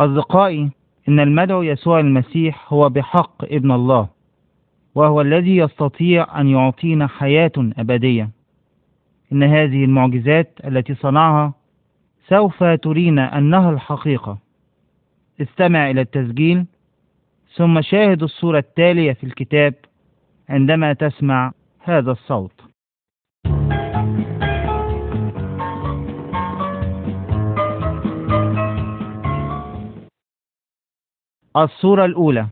أصدقائي إن المدعو يسوع المسيح هو بحق ابن الله وهو الذي يستطيع أن يعطينا حياة أبدية. إن هذه المعجزات التي صنعها سوف ترينا أنها الحقيقة. استمع إلى التسجيل ثم شاهد الصورة التالية في الكتاب عندما تسمع هذا الصوت. الصورة الأولى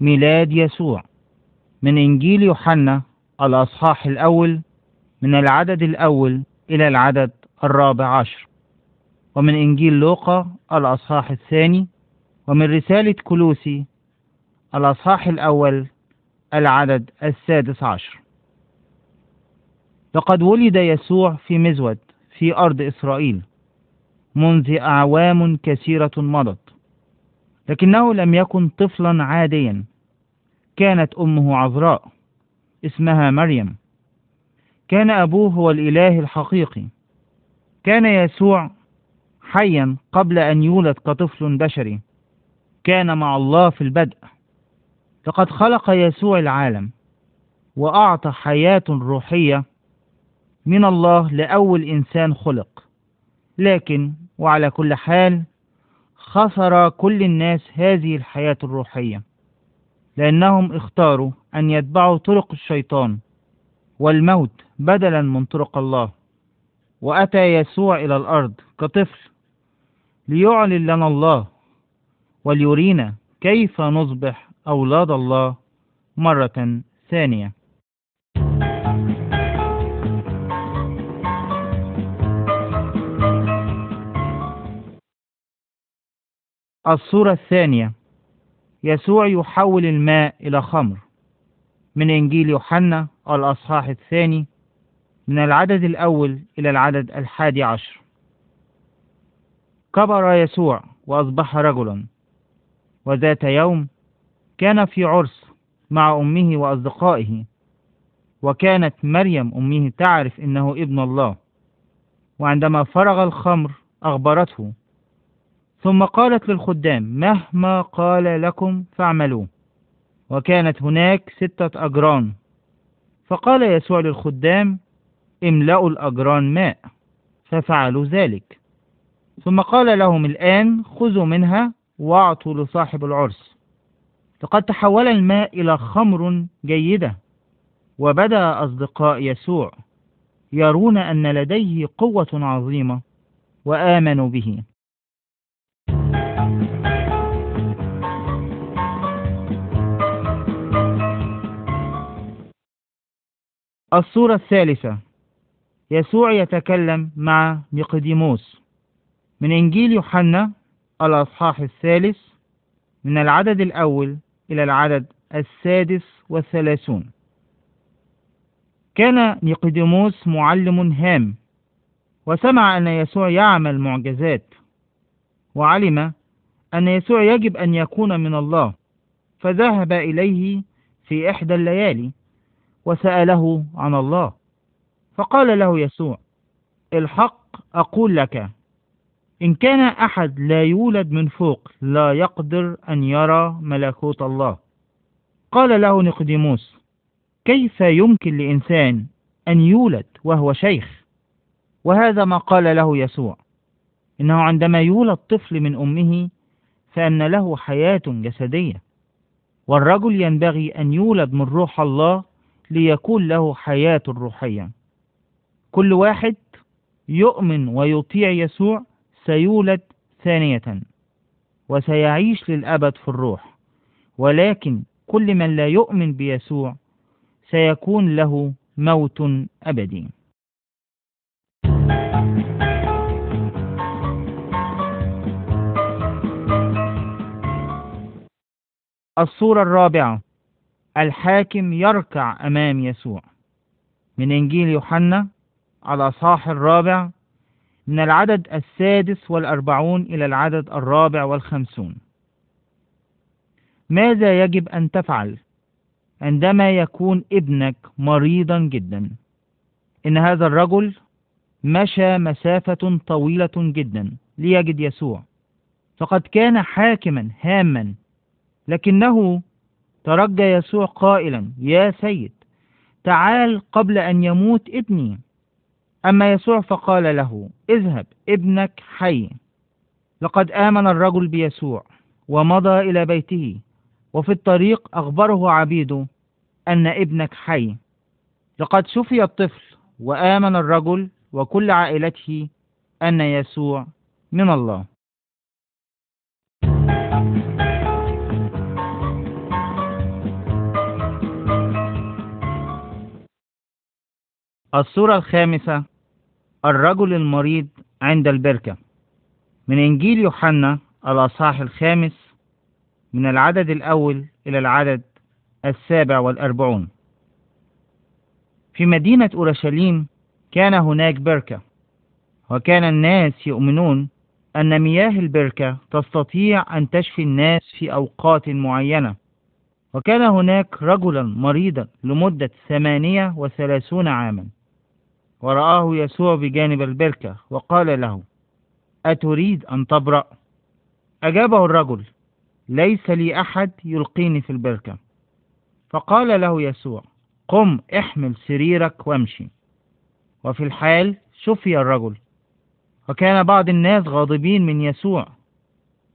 ميلاد يسوع. من إنجيل يوحنا الأصحاح الأول من العدد الأول إلى العدد الرابع عشر. ومن إنجيل لوقا الأصحاح الثاني ومن رسالة كلوسي الأصحاح الأول العدد السادس عشر. لقد ولد يسوع في مزود في أرض إسرائيل منذ أعوام كثيرة مضت. لكنه لم يكن طفلا عاديا. كانت أمه عذراء اسمها مريم. كان أبوه هو الإله الحقيقي. كان يسوع حيا قبل أن يولد كطفل بشري. كان مع الله في البدء. لقد خلق يسوع العالم وأعطى حياة روحية من الله لأول إنسان خلق. لكن وعلى كل حال خسر كل الناس هذه الحياة الروحية لأنهم اختاروا أن يتبعوا طرق الشيطان والموت بدلا من طرق الله. وأتى يسوع إلى الأرض كطفل ليعلن لنا الله وليرينا كيف نصبح أولاد الله مرة ثانية. الصورة الثانية. يسوع يحول الماء إلى خمر. من إنجيل يوحنا الأصحاح الثاني من العدد الأول إلى العدد الحادي عشر. كبر يسوع وأصبح رجلا. وذات يوم كان في عرس مع أمه وأصدقائه. وكانت مريم أمه تعرف إنه ابن الله. وعندما فرغ الخمر أخبرته ثم قالت للخدام مهما قال لكم فاعملوه وكانت هناك ستة أجران. فقال يسوع للخدام املأوا الأجران ماء. ففعلوا ذلك. ثم قال لهم الآن خذوا منها واعطوا لصاحب العرس. لقد تحول الماء إلى خمر جيدة. وبدأ أصدقاء يسوع يرون أن لديه قوة عظيمة وآمنوا به. الصورة الثالثة. يسوع يتكلم مع نيقوديموس. من إنجيل يوحنا الأصحاح الثالث من العدد الأول إلى العدد السادس والثلاثون. كان نيقوديموس معلم هام وسمع أن يسوع يعمل معجزات وعلم أن يسوع يجب أن يكون من الله فذهب إليه في إحدى الليالي. وسأله عن الله. فقال له يسوع الحق أقول لك إن كان أحد لا يولد من فوق لا يقدر أن يرى ملكوت الله. قال له نقديموس كيف يمكن لإنسان أن يولد وهو شيخ؟ وهذا ما قال له يسوع إنه عندما يولد طفل من أمه فأن له حياة جسدية. والرجل ينبغي أن يولد من روح الله ليكون له حياة روحية. كل واحد يؤمن ويطيع يسوع سيولد ثانية وسيعيش للأبد في الروح. ولكن كل من لا يؤمن بيسوع سيكون له موت أبدي. الصورة الرابعة. الحاكم يركع أمام يسوع. من إنجيل يوحنا على صاح الرابع من العدد السادس والأربعون إلى العدد الرابع والخمسون. ماذا يجب أن تفعل عندما يكون ابنك مريضا جدا؟ إن هذا الرجل مشى مسافة طويلة جدا ليجد يسوع. فقد كان حاكما هاما لكنه ترجى يسوع قائلا يا سيد تعال قبل أن يموت ابني. أما يسوع فقال له اذهب ابنك حي. لقد آمن الرجل بيسوع ومضى إلى بيته وفي الطريق أخبره عبيده أن ابنك حي. لقد شفي الطفل وآمن الرجل وكل عائلته أن يسوع من الله. الصورة الخامسة الرجل المريض عند البركة. من إنجيل يوحنا الأصحاح الخامس من العدد الأول إلى العدد السابع والأربعون. في مدينة أورشليم كان هناك بركة وكان الناس يؤمنون أن مياه البركة تستطيع أن تشفي الناس في أوقات معينة. وكان هناك رجلا مريضا لمدة ثمانية وثلاثون عاما. ورآه يسوع بجانب البركة وقال له أتريد أن تبرأ؟ أجابه الرجل ليس لي أحد يلقيني في البركة. فقال له يسوع قم احمل سريرك وامشي. وفي الحال شفي الرجل وكان بعض الناس غاضبين من يسوع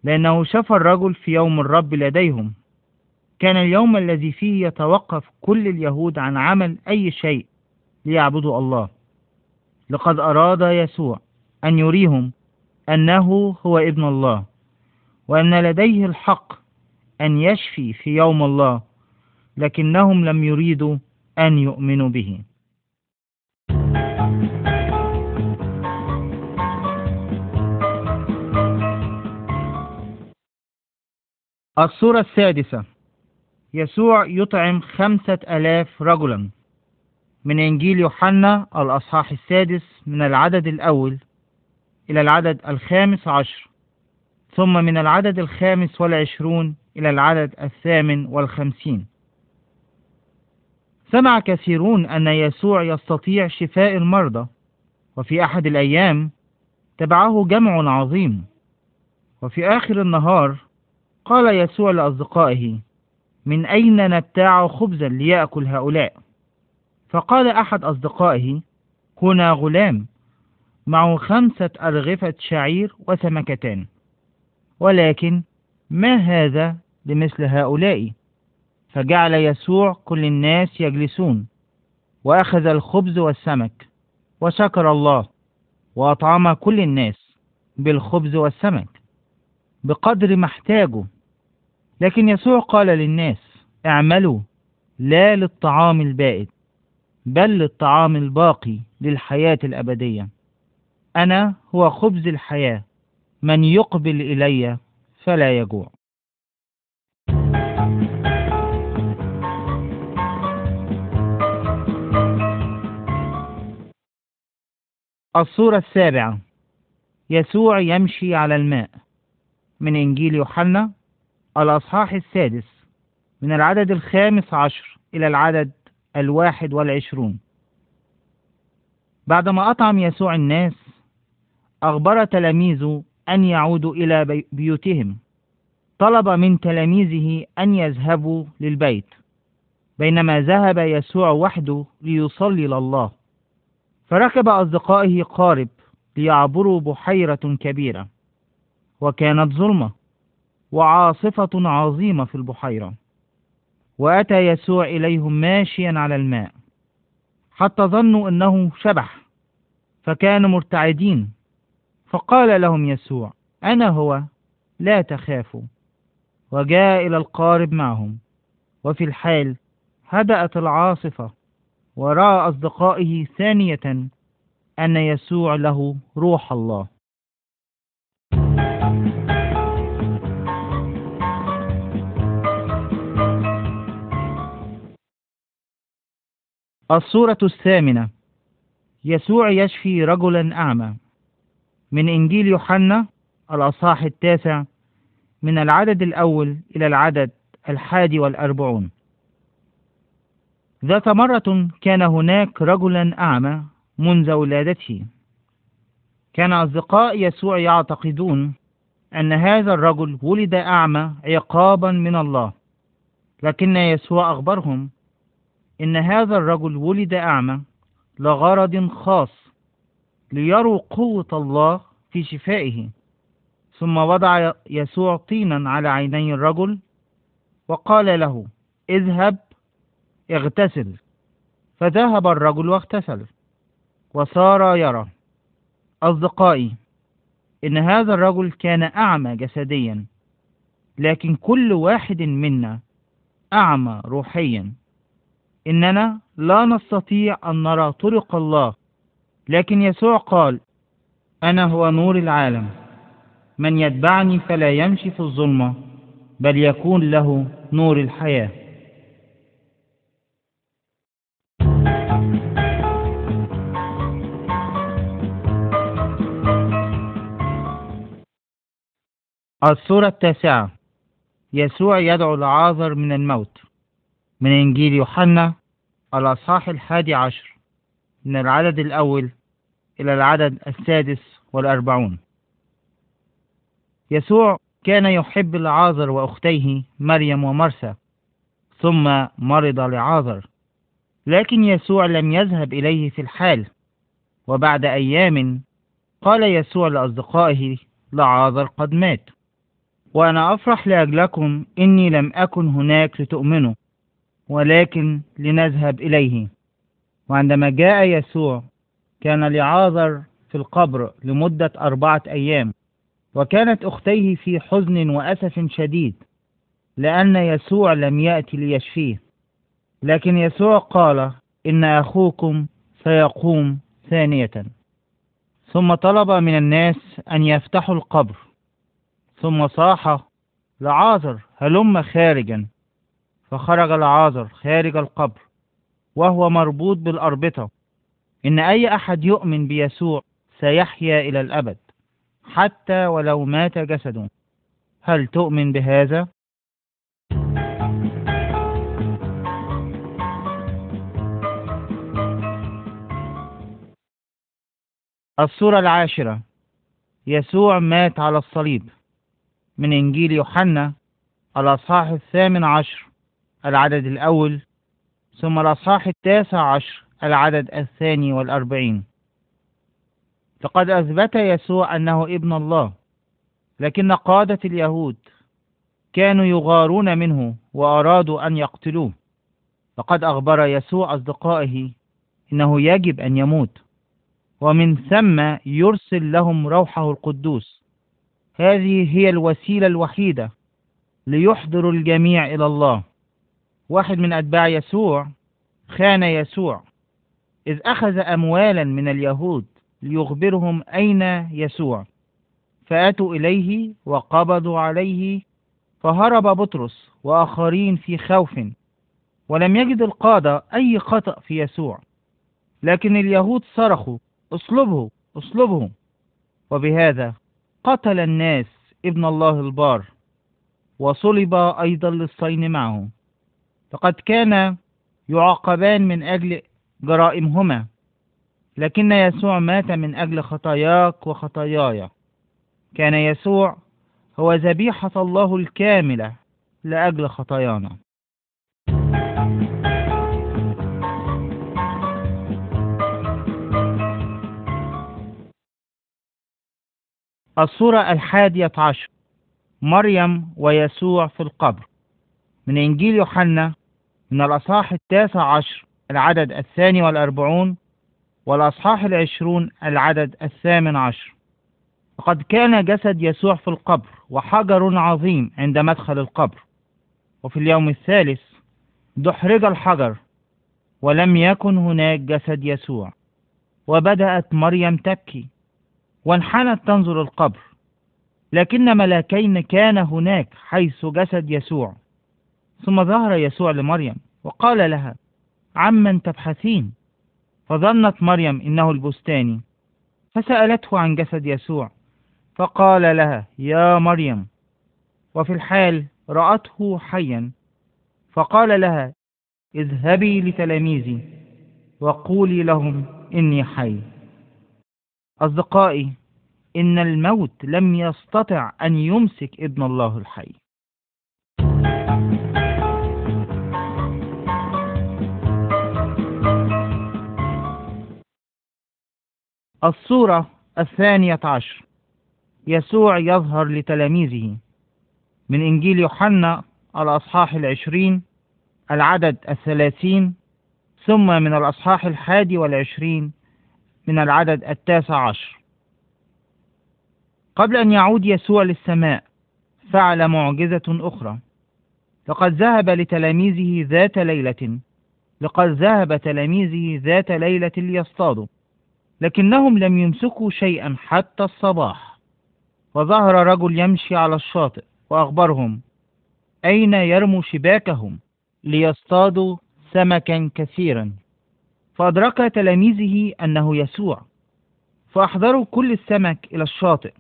لأنه شفى الرجل في يوم الرب لديهم. كان اليوم الذي فيه يتوقف كل اليهود عن عمل أي شيء ليعبدوا الله. لقد أراد يسوع أن يريهم أنه هو ابن الله وأن لديه الحق أن يشفي في يوم الله لكنهم لم يريدوا أن يؤمنوا به. الصورة السادسة. يسوع يطعم خمسة ألاف رجلا. من إنجيل يوحنا الأصحاح السادس من العدد الأول إلى العدد الخامس عشر ثم من العدد الخامس والعشرون إلى العدد الثامن والخمسين. سمع كثيرون أن يسوع يستطيع شفاء المرضى وفي أحد الأيام تبعه جمع عظيم. وفي آخر النهار قال يسوع لأصدقائه من أين نبتاع خبزا ليأكل هؤلاء؟ فقال أحد أصدقائه هنا غلام معه خمسة أرغفة شعير وسمكتان ولكن ما هذا لمثل هؤلاء؟ فجعل يسوع كل الناس يجلسون وأخذ الخبز والسمك وشكر الله وأطعم كل الناس بالخبز والسمك بقدر ما احتاجوا. لكن يسوع قال للناس اعملوا لا للطعام البائد بل للطعام الباقي للحياة الأبدية. أنا هو خبز الحياة. من يقبل إلي فلا يجوع. الصورة السابعة. يسوع يمشي على الماء. من إنجيل يوحنا الأصحاح السادس من العدد الخامس عشر إلى العدد الواحد والعشرون. بعدما أطعم يسوع الناس أخبر تلاميذه أن يعودوا إلى بيوتهم. طلب من تلاميذه أن يذهبوا للبيت. بينما ذهب يسوع وحده ليصلي لله. فركب أصدقائه قارب ليعبروا بحيرة كبيرة. وكانت ظلمة وعاصفة عظيمة في البحيرة. وأتى يسوع إليهم ماشيا على الماء حتى ظنوا أنه شبح فكانوا مرتعدين. فقال لهم يسوع أنا هو لا تخافوا. وجاء إلى القارب معهم وفي الحال هدأت العاصفة ورأى أصدقائه ثانية أن يسوع له روح الله. الصورة الثامنة. يسوع يشفي رجلا أعمى. من إنجيل يوحنا الأصحاح التاسع من العدد الأول إلى العدد الحادي والأربعون. ذات مرة كان هناك رجلا أعمى منذ ولادته. كان أصدقاء يسوع يعتقدون أن هذا الرجل ولد أعمى عقابا من الله لكن يسوع أخبرهم إن هذا الرجل ولد أعمى لغرض خاص ليروا قوة الله في شفائه ثم وضع يسوع طينا على عيني الرجل وقال له اذهب اغتسل. فذهب الرجل واغتسل وصار يرى أصدقائي إن هذا الرجل كان أعمى جسديا لكن كل واحد منا أعمى روحيا. إننا لا نستطيع أن نرى طرق الله. لكن يسوع قال أنا هو نور العالم. من يتبعني فلا يمشي في الظلمة بل يكون له نور الحياة. السورة التاسعة يسوع يدعو لعازر من الموت. من إنجيل يوحنا الأصحاح الحادي عشر من العدد الأول إلى العدد السادس والأربعون. يسوع كان يحب لعازر وأختيه مريم ومرسى ثم مرض لعازر لكن يسوع لم يذهب إليه في الحال. وبعد أيام قال يسوع لأصدقائه لعازر قد مات وأنا أفرح لأجلكم إني لم أكن هناك لتؤمنوا. ولكن لنذهب إليه. وعندما جاء يسوع كان لعازر في القبر لمدة أربعة أيام وكانت أختيه في حزن وأسف شديد لأن يسوع لم يأتي ليشفيه. لكن يسوع قال إن أخوكم سيقوم ثانية. ثم طلب من الناس أن يفتحوا القبر. ثم صاح لعازر هلم خارجا. فخرج لعازر خارج القبر وهو مربوط بالأربطة. إن أي أحد يؤمن بيسوع سيحيا إلى الأبد حتى ولو مات جسده. هل تؤمن بهذا؟ الصورة العاشرة. يسوع مات على الصليب. من إنجيل يوحنا الأصحاح الثامن عشر. العدد الأول ثم الأصحاح التاسع عشر العدد الثاني والأربعين. فقد أثبت يسوع أنه ابن الله لكن قادة اليهود كانوا يغارون منه وأرادوا أن يقتلوه. فقد أخبر يسوع أصدقائه إنه يجب أن يموت ومن ثم يرسل لهم روحه القدوس. هذه هي الوسيلة الوحيدة ليحضر الجميع إلى الله. واحد من أتباع يسوع خان يسوع إذ أخذ أموالا من اليهود ليخبرهم أين يسوع. فأتوا إليه وقبضوا عليه فهرب بطرس وآخرين في خوف ولم يجد القادة أي خطأ في يسوع. لكن اليهود صرخوا اصلبه اصلبه. وبهذا قتل الناس ابن الله البار وصلب أيضا للصين معه. فقد كان يعاقبان من أجل جرائمهما لكن يسوع مات من أجل خطاياك وخطاياي. كان يسوع هو ذبيحة الله الكاملة لأجل خطايانا. الصورة الحادية عشر. مريم ويسوع في القبر. من إنجيل يوحنا من الأصحاح التاسع عشر العدد الثاني والأربعون والأصحاح العشرون العدد الثامن عشر. وقد كان جسد يسوع في القبر وحجر عظيم عند مدخل القبر. وفي اليوم الثالث دحرج الحجر ولم يكن هناك جسد يسوع. وبدأت مريم تبكي وانحنت تنظر القبر. لكن ملاكين كان هناك حيث جسد يسوع. ثم ظهر يسوع لمريم. وقال لها عمن تبحثين؟ فظنت مريم إنه البستاني. فسألته عن جسد يسوع فقال لها يا مريم. وفي الحال رأته حيا فقال لها اذهبي لتلاميذي وقولي لهم إني حي. أصدقائي إن الموت لم يستطع أن يمسك ابن الله الحي. الصورة الثانية عشر. يسوع يظهر لتلاميذه. من إنجيل يوحنا الأصحاح العشرين العدد الثلاثين ثم من الأصحاح الحادي والعشرين من العدد التاسع عشر. قبل أن يعود يسوع للسماء فعل معجزة أخرى. لقد ذهب لتلاميذه ذات ليلة. لقد ذهب تلاميذه ذات ليلة ليصطادوا. لكنهم لم يمسكوا شيئا حتى الصباح. وظهر رجل يمشي على الشاطئ وأخبرهم أين يرموا شباكهم ليصطادوا سمكا كثيرا؟ فأدرك تلاميذه أنه يسوع. فأحضروا كل السمك إلى الشاطئ.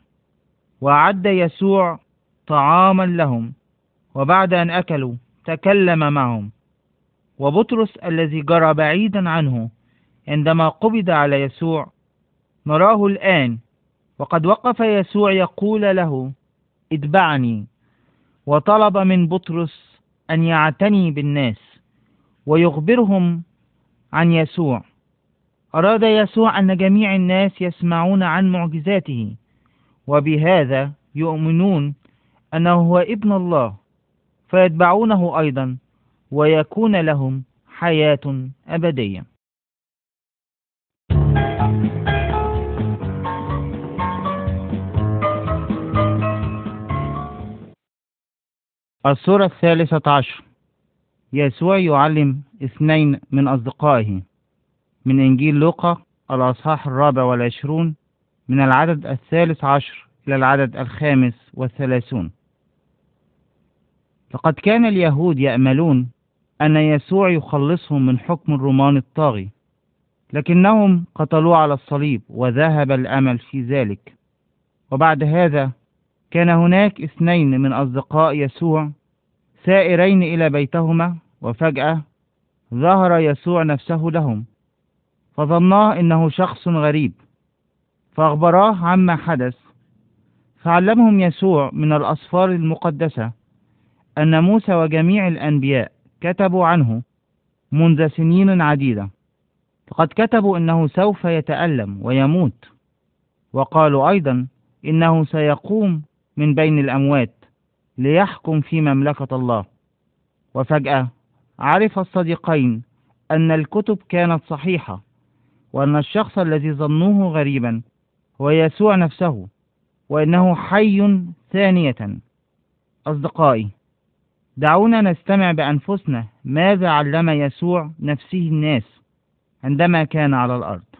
وأعد يسوع طعاما لهم. وبعد أن أكلوا تكلم معهم. وبطرس الذي جرى بعيدا عنه عندما قبض على يسوع نراه الآن وقد وقف يسوع يقول له اتبعني. وطلب من بطرس أن يعتني بالناس ويخبرهم عن يسوع. أراد يسوع أن جميع الناس يسمعون عن معجزاته وبهذا يؤمنون أنه هو ابن الله فيتبعونه أيضا ويكون لهم حياة أبدية. الصورة الثالثة عشر. يسوع يعلم اثنين من أصدقائه. من إنجيل لوقا الأصحاح الرابع والعشرون من العدد الثالث عشر إلى العدد الخامس والثلاثون. لقد كان اليهود يأملون أن يسوع يخلصهم من حكم الرومان الطاغي لكنهم قتلوه على الصليب وذهب الأمل في ذلك. وبعد هذا كان هناك اثنين من أصدقاء يسوع سائرين إلى بيتهما وفجأة ظهر يسوع نفسه لهم فظناه إنه شخص غريب فأخبراه عما حدث فعلمهم يسوع من الأسفار المقدسة أن موسى وجميع الأنبياء كتبوا عنه منذ سنين عديدة فقد كتبوا إنه سوف يتألم ويموت وقالوا أيضا إنه سيقوم من بين الأموات ليحكم في مملكة الله. وفجأة عرف الصديقين أن الكتب كانت صحيحة وأن الشخص الذي ظنوه غريبا هو يسوع نفسه وإنه حي ثانية. أصدقائي دعونا نستمع بأنفسنا ماذا علم يسوع نفسه الناس عندما كان على الأرض؟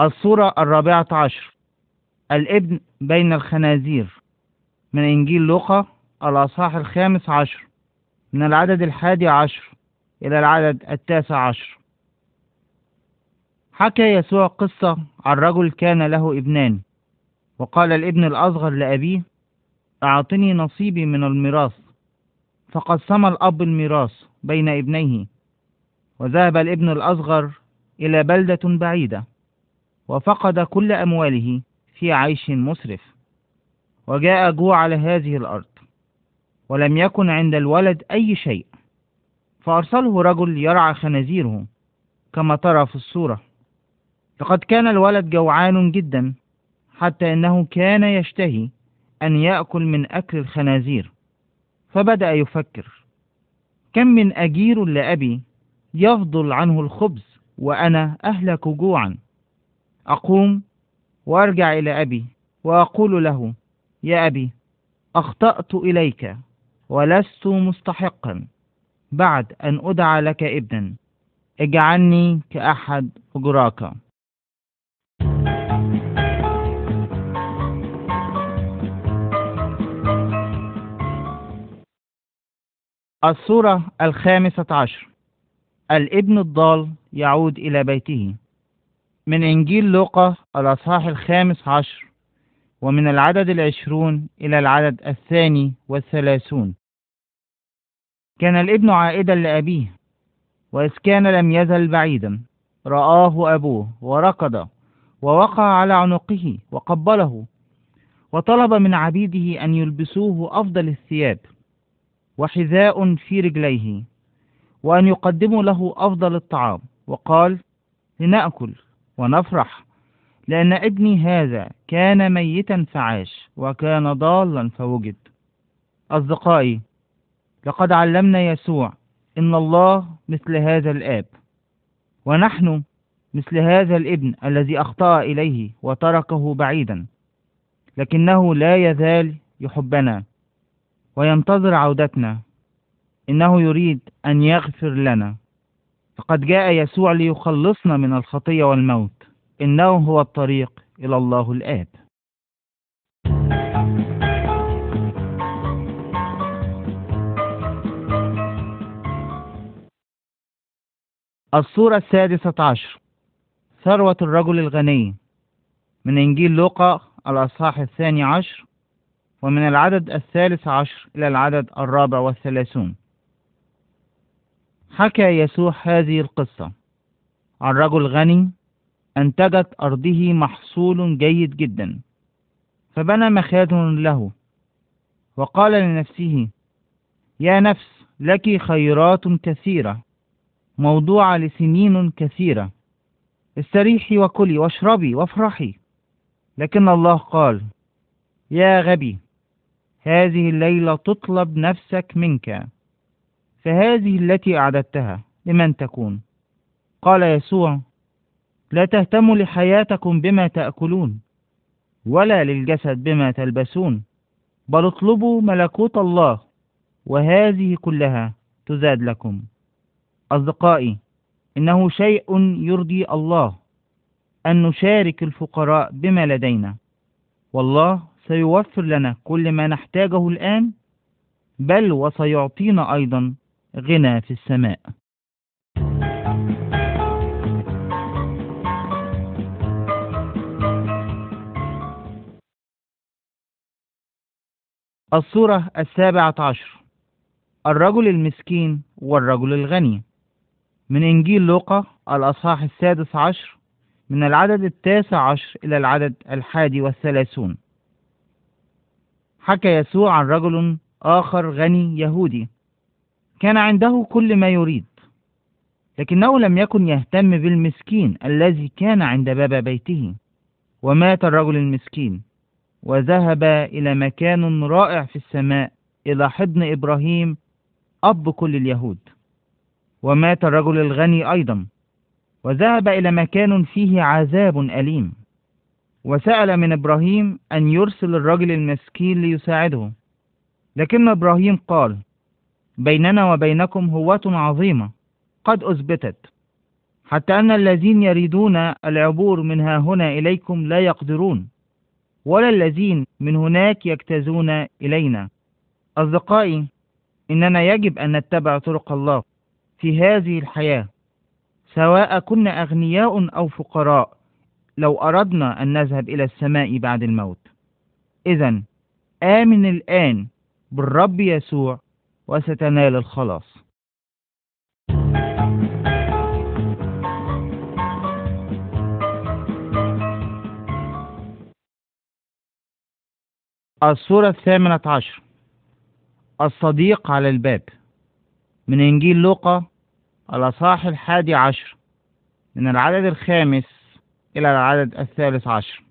الصورة الرابعة عشر. الابن بين الخنازير. من إنجيل لوقا الأصحاح الخامس عشر. من العدد الحادي عشر إلى العدد التاسع عشر. حكى يسوع قصة عن رجل كان له ابنان. وقال الابن الأصغر لأبيه أعطني نصيبي من الميراث. فقسم الأب الميراث بين ابنيه. وذهب الابن الأصغر إلى بلدة بعيدة. وفقد كل أمواله في عيش مسرف وجاء جوع على هذه الأرض ولم يكن عند الولد أي شيء. فأرسله رجل يرعى خنازيره كما ترى في الصورة. لقد كان الولد جوعان جدا حتى إنه كان يشتهي أن يأكل من أكل الخنازير. فبدأ يفكر كم من أجير لأبي يفضل عنه الخبز وأنا أهلك جوعا؟ أقوم وأرجع إلى أبي وأقول له يا أبي أخطأت إليك ولست مستحقا بعد أن أدعى لك ابنا اجعلني كأحد أجراك. الصورة الخامسة عشر. الابن الضال يعود إلى بيته. من إنجيل لوقا الأصحاح الخامس عشر ومن العدد العشرون إلى العدد الثاني والثلاثون. كان الابن عائدا لأبيه وإذ كان لم يزل بعيدا رآه أبوه وركض ووقع على عنقه وقبله وطلب من عبيده أن يلبسوه أفضل الثياب وحذاء في رجليه وأن يقدموا له أفضل الطعام وقال لنأكل. ونفرح لأن ابني هذا كان ميتا فعاش وكان ضالا فوجد. أصدقائي لقد علمنا يسوع إن الله مثل هذا الآب ونحن مثل هذا الابن الذي أخطأ إليه وتركه بعيدا لكنه لا يزال يحبنا وينتظر عودتنا. إنه يريد أن يغفر لنا. فقد جاء يسوع ليخلصنا من الخطية والموت. إنه هو الطريق إلى الله الآب. الصورة السادسة عشر. ثروة الرجل الغني. من إنجيل لوقا الأصحاح الثاني عشر ومن العدد الثالث عشر إلى العدد الرابع والثلاثون. حكى يسوع هذه القصة. عن رجل غني أنتجت أرضه محصول جيد جدا فبنى مخازن له وقال لنفسه يا نفس لك خيرات كثيرة موضوعة لسنين كثيرة استريحي وكلي واشربي وافرحي. لكن الله قال يا غبي هذه الليلة تطلب نفسك منك. فهذه التي أعددتها لمن تكون؟ قال يسوع لا تهتموا لحياتكم بما تأكلون ولا للجسد بما تلبسون بل اطلبوا ملكوت الله وهذه كلها تزاد لكم. أصدقائي إنه شيء يرضي الله أن نشارك الفقراء بما لدينا والله سيوفر لنا كل ما نحتاجه الآن بل وسيعطينا أيضا غنى في السماء. الصورة السابعة عشر. الرجل المسكين والرجل الغني. من إنجيل لوقا الأصحاح السادس عشر من العدد التاسع عشر إلى العدد الحادي والثلاثون. حكى يسوع عن رجل آخر غني يهودي. كان عنده كل ما يريد لكنه لم يكن يهتم بالمسكين الذي كان عند باب بيته. ومات الرجل المسكين وذهب إلى مكان رائع في السماء إلى حضن إبراهيم أب كل اليهود. ومات الرجل الغني أيضا وذهب إلى مكان فيه عذاب أليم. وسأل من إبراهيم أن يرسل الرجل المسكين ليساعده لكن إبراهيم قال بيننا وبينكم هوة عظيمة. قد أثبتت. حتى أن الذين يريدون العبور من ها هنا إليكم لا يقدرون ولا الذين من هناك يجتازون إلينا. أصدقائي إننا يجب أن نتبع طرق الله في هذه الحياة سواء كنا أغنياء أو فقراء لو أردنا أن نذهب إلى السماء بعد الموت. إذا آمن الآن بالرب يسوع وستنال الخلاص. الصورة الثامنة عشر. الصديق على الباب. من إنجيل لوقا الأصحاح الحادي عشر. من العدد الخامس إلى العدد الثالث عشر.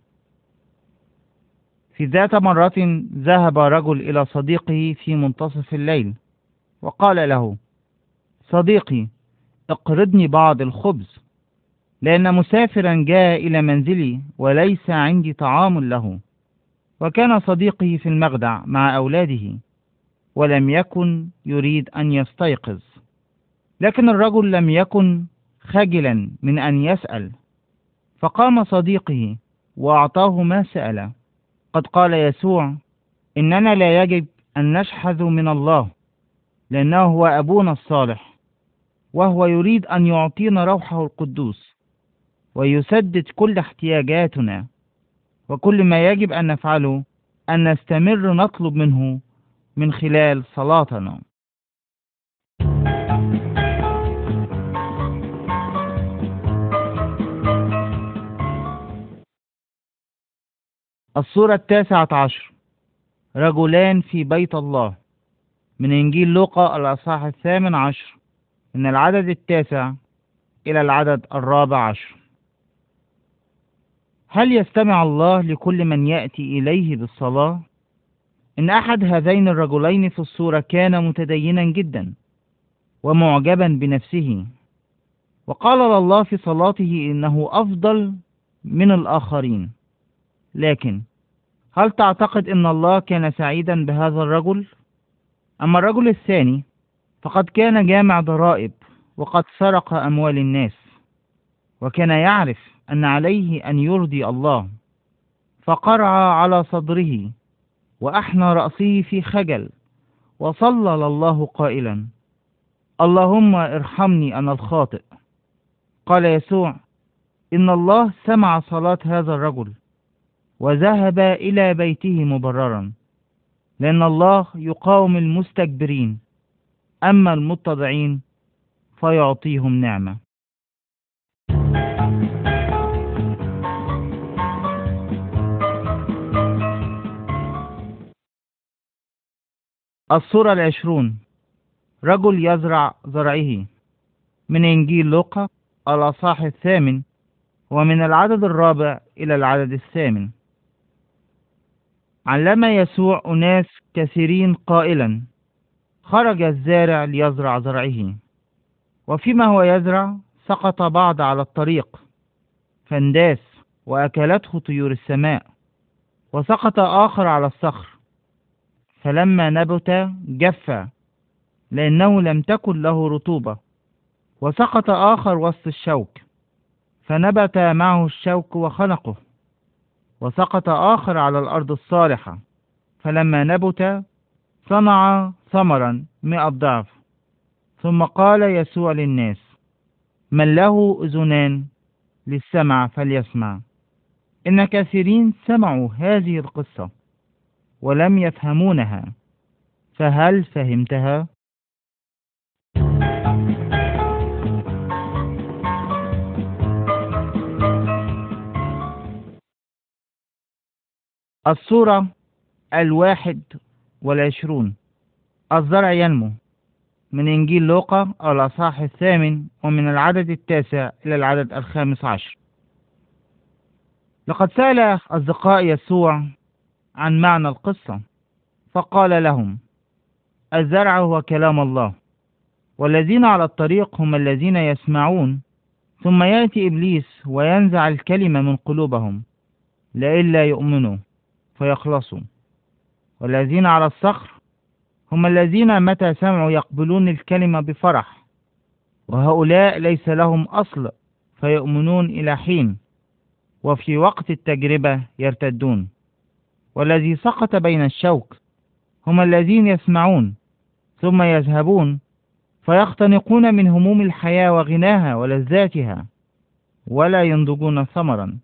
في ذات مرة ذهب رجل إلى صديقه في منتصف الليل. وقال له صديقي اقرضني بعض الخبز لأن مسافرا جاء إلى منزلي وليس عندي طعام له وكان صديقي في المخدع مع أولاده ولم يكن يريد أن يستيقظ. لكن الرجل لم يكن خجلا من أن يسأل. فقام صديقه وأعطاه ما سأل. قد قال يسوع إننا لا يجب أن نشحذ من الله. لأنه هو أبونا الصالح وهو يريد أن يعطينا روحه القدوس ويسدد كل احتياجاتنا وكل ما يجب أن نفعله أن نستمر نطلب منه من خلال صلاتنا. الصورة التاسعة عشر رجلان في بيت الله. من إنجيل لوقا الأصحاح الثامن عشر من العدد التاسع إلى العدد الرابع عشر هل يستمع الله لكل من يأتي إليه بالصلاة؟ إن أحد هذين الرجلين في الصورة كان متدينا جدا ومعجبا بنفسه وقال الله في صلاته إنه أفضل من الآخرين لكن هل تعتقد أن الله كان سعيدا بهذا الرجل؟ أما الرجل الثاني فقد كان جامع ضرائب وقد سرق أموال الناس وكان يعرف أن عليه أن يرضي الله فقرع على صدره وأحنى رأسه في خجل وصلى الله قائلا اللهم ارحمني أنا الخاطئ. قال يسوع إن الله سمع صلاة هذا الرجل وذهب إلى بيته مبررا. لأن الله يقاوم المستكبرين. أما المتضعين فيعطيهم نعمة. الصورة العشرون. رجل يزرع زرعه. من إنجيل لوقا الأصحاح الثامن ومن العدد الرابع إلى العدد الثامن. علم يسوع أناس كثيرين قائلا خرج الزارع ليزرع زرعه. وفيما هو يزرع سقط بعض على الطريق فانداس وأكلته طيور السماء وسقط آخر على الصخر. فلما نبت جف لأنه لم تكن له رطوبة وسقط آخر وسط الشوك. فنبت معه الشوك وخنقه. وسقط آخر على الأرض الصالحة فلما نبت صنع ثمرا مئة ضعف ثم قال يسوع للناس من له أذنان للسمع فليسمع إن كثيرين سمعوا هذه القصة ولم يفهمونها فهل فهمتها؟ الصورة الواحد والعشرون. الزرع ينمو من إنجيل لوقا الأصحاح الثامن ومن العدد التاسع إلى العدد الخامس عشر. لقد سأل أصدقاء يسوع عن معنى القصة فقال لهم الزرع هو كلام الله والذين على الطريق هم الذين يسمعون ثم يأتي إبليس وينزع الكلمة من قلوبهم لئلا يؤمنوا. فيخلصوا. والذين على الصخر هم الذين متى سمعوا يقبلون الكلمة بفرح. وهؤلاء ليس لهم أصل فيؤمنون إلى حين وفي وقت التجربة يرتدون. والذي سقط بين الشوك هم الذين يسمعون ثم يذهبون فيختنقون من هموم الحياة وغناها ولذاتها ولا ينضجون ثمرا.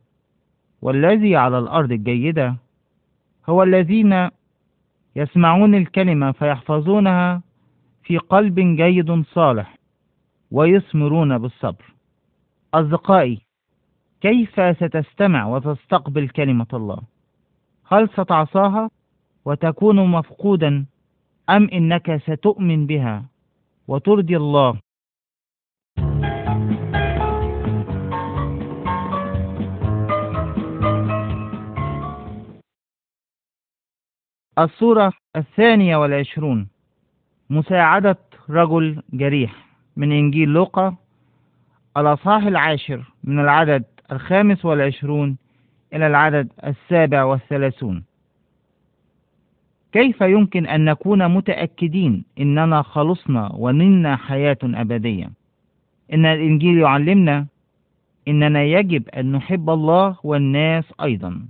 والذي على الأرض الجيدة هو الذين يسمعون الكلمة فيحفظونها في قلب جيد صالح ويثمرون بالصبر. أصدقائي كيف ستستمع وتستقبل كلمة الله؟ هل ستعصاها وتكون مفقودا أم إنك ستؤمن بها وترضي الله؟ الصورة الثانية والعشرون. مساعدة رجل جريح من إنجيل لوقا الأصحاح العاشر من العدد الخامس والعشرون إلى العدد السابع والثلاثون. كيف يمكن أن نكون متأكدين إننا خلصنا ونلنا حياة أبدية؟ إن الإنجيل يعلمنا إننا يجب أن نحب الله والناس أيضا.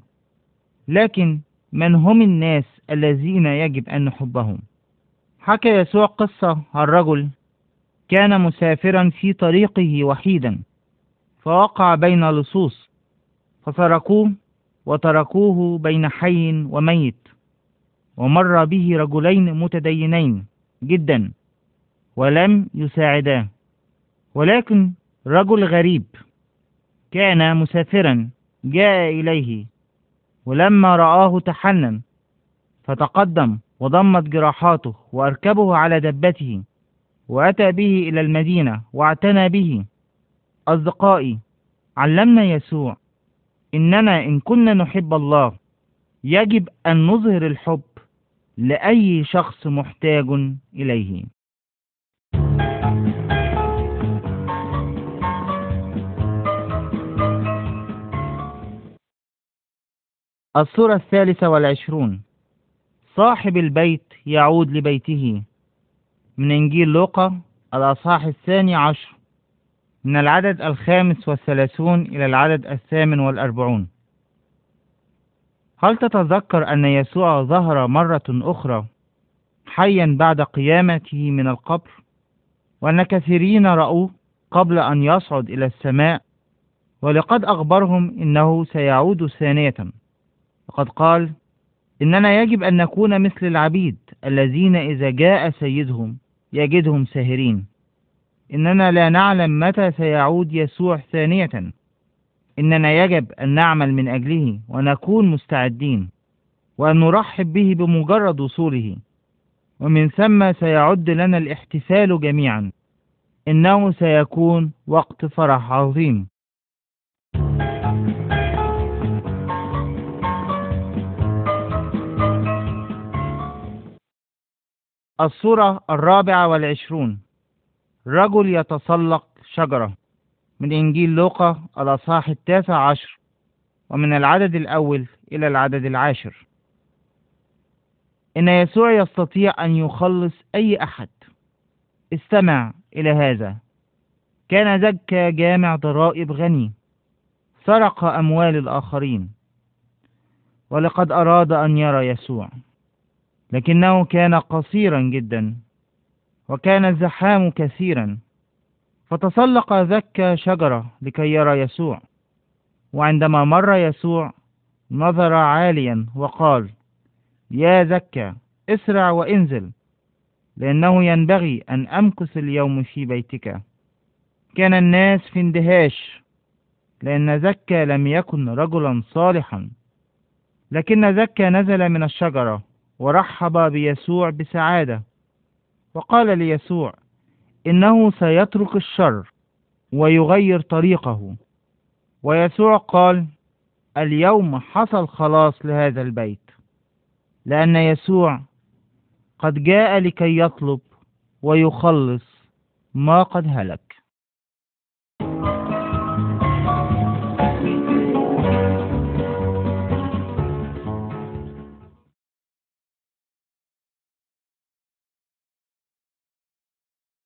لكن من هم الناس الذين يجب أن نحبهم. حكى يسوع قصة عن رجل كان مسافرا في طريقه وحيدا فوقع بين لصوص فتركوه وتركوه بين حي وميت ومر به رجلين متدينين جدا ولم يساعداه. ولكن رجل غريب كان مسافرا جاء إليه ولما رآه تحنن فتقدم وضمت جراحاته وأركبه على دبته وأتى به إلى المدينة واعتنى به. أصدقائي علمنا يسوع إننا إن كنا نحب الله يجب أن نظهر الحب لأي شخص محتاج إليه. الصورة الثالثة والعشرون. صاحب البيت يعود لبيته. من إنجيل لوقا الأصحاح الثاني عشر. من العدد الخامس والثلاثون إلى العدد الثامن والأربعون. هل تتذكر أن يسوع ظهر مرة أخرى حيا بعد قيامته من القبر؟ وأن كثيرين رأوه قبل أن يصعد إلى السماء. ولقد أخبرهم إنه سيعود ثانية. وقد قال إننا يجب أن نكون مثل العبيد الذين إذا جاء سيدهم يجدهم ساهرين. إننا لا نعلم متى سيعود يسوع ثانية. إننا يجب أن نعمل من أجله ونكون مستعدين وأن نرحب به بمجرد وصوله. ومن ثم سيعد لنا الاحتفال جميعا. إنه سيكون وقت فرح عظيم. الصورة الرابعة والعشرون. رجل يتسلق شجرة. من إنجيل لوقا الأصحاح التاسع عشر. ومن العدد الأول إلى العدد العاشر. إن يسوع يستطيع أن يخلص أي أحد. استمع إلى هذا. كان زكى جامع ضرائب غني. سرق أموال الآخرين. ولقد أراد أن يرى يسوع. لكنه كان قصيرا جدا وكان الزحام كثيرا. فتسلق زكى شجرة لكي يرى يسوع. وعندما مر يسوع نظر عاليا وقال يا زكى اسرع وانزل لأنه ينبغي أن أمكث اليوم في بيتك. كان الناس في اندهاش لأن زكى لم يكن رجلا صالحا. لكن زكى نزل من الشجرة ورحب بيسوع بسعادة. وقال ليسوع إنه سيترك الشر ويغير طريقه. ويسوع قال اليوم حصل خلاص لهذا البيت لأن يسوع قد جاء لكي يطلب ويخلص ما قد هلك.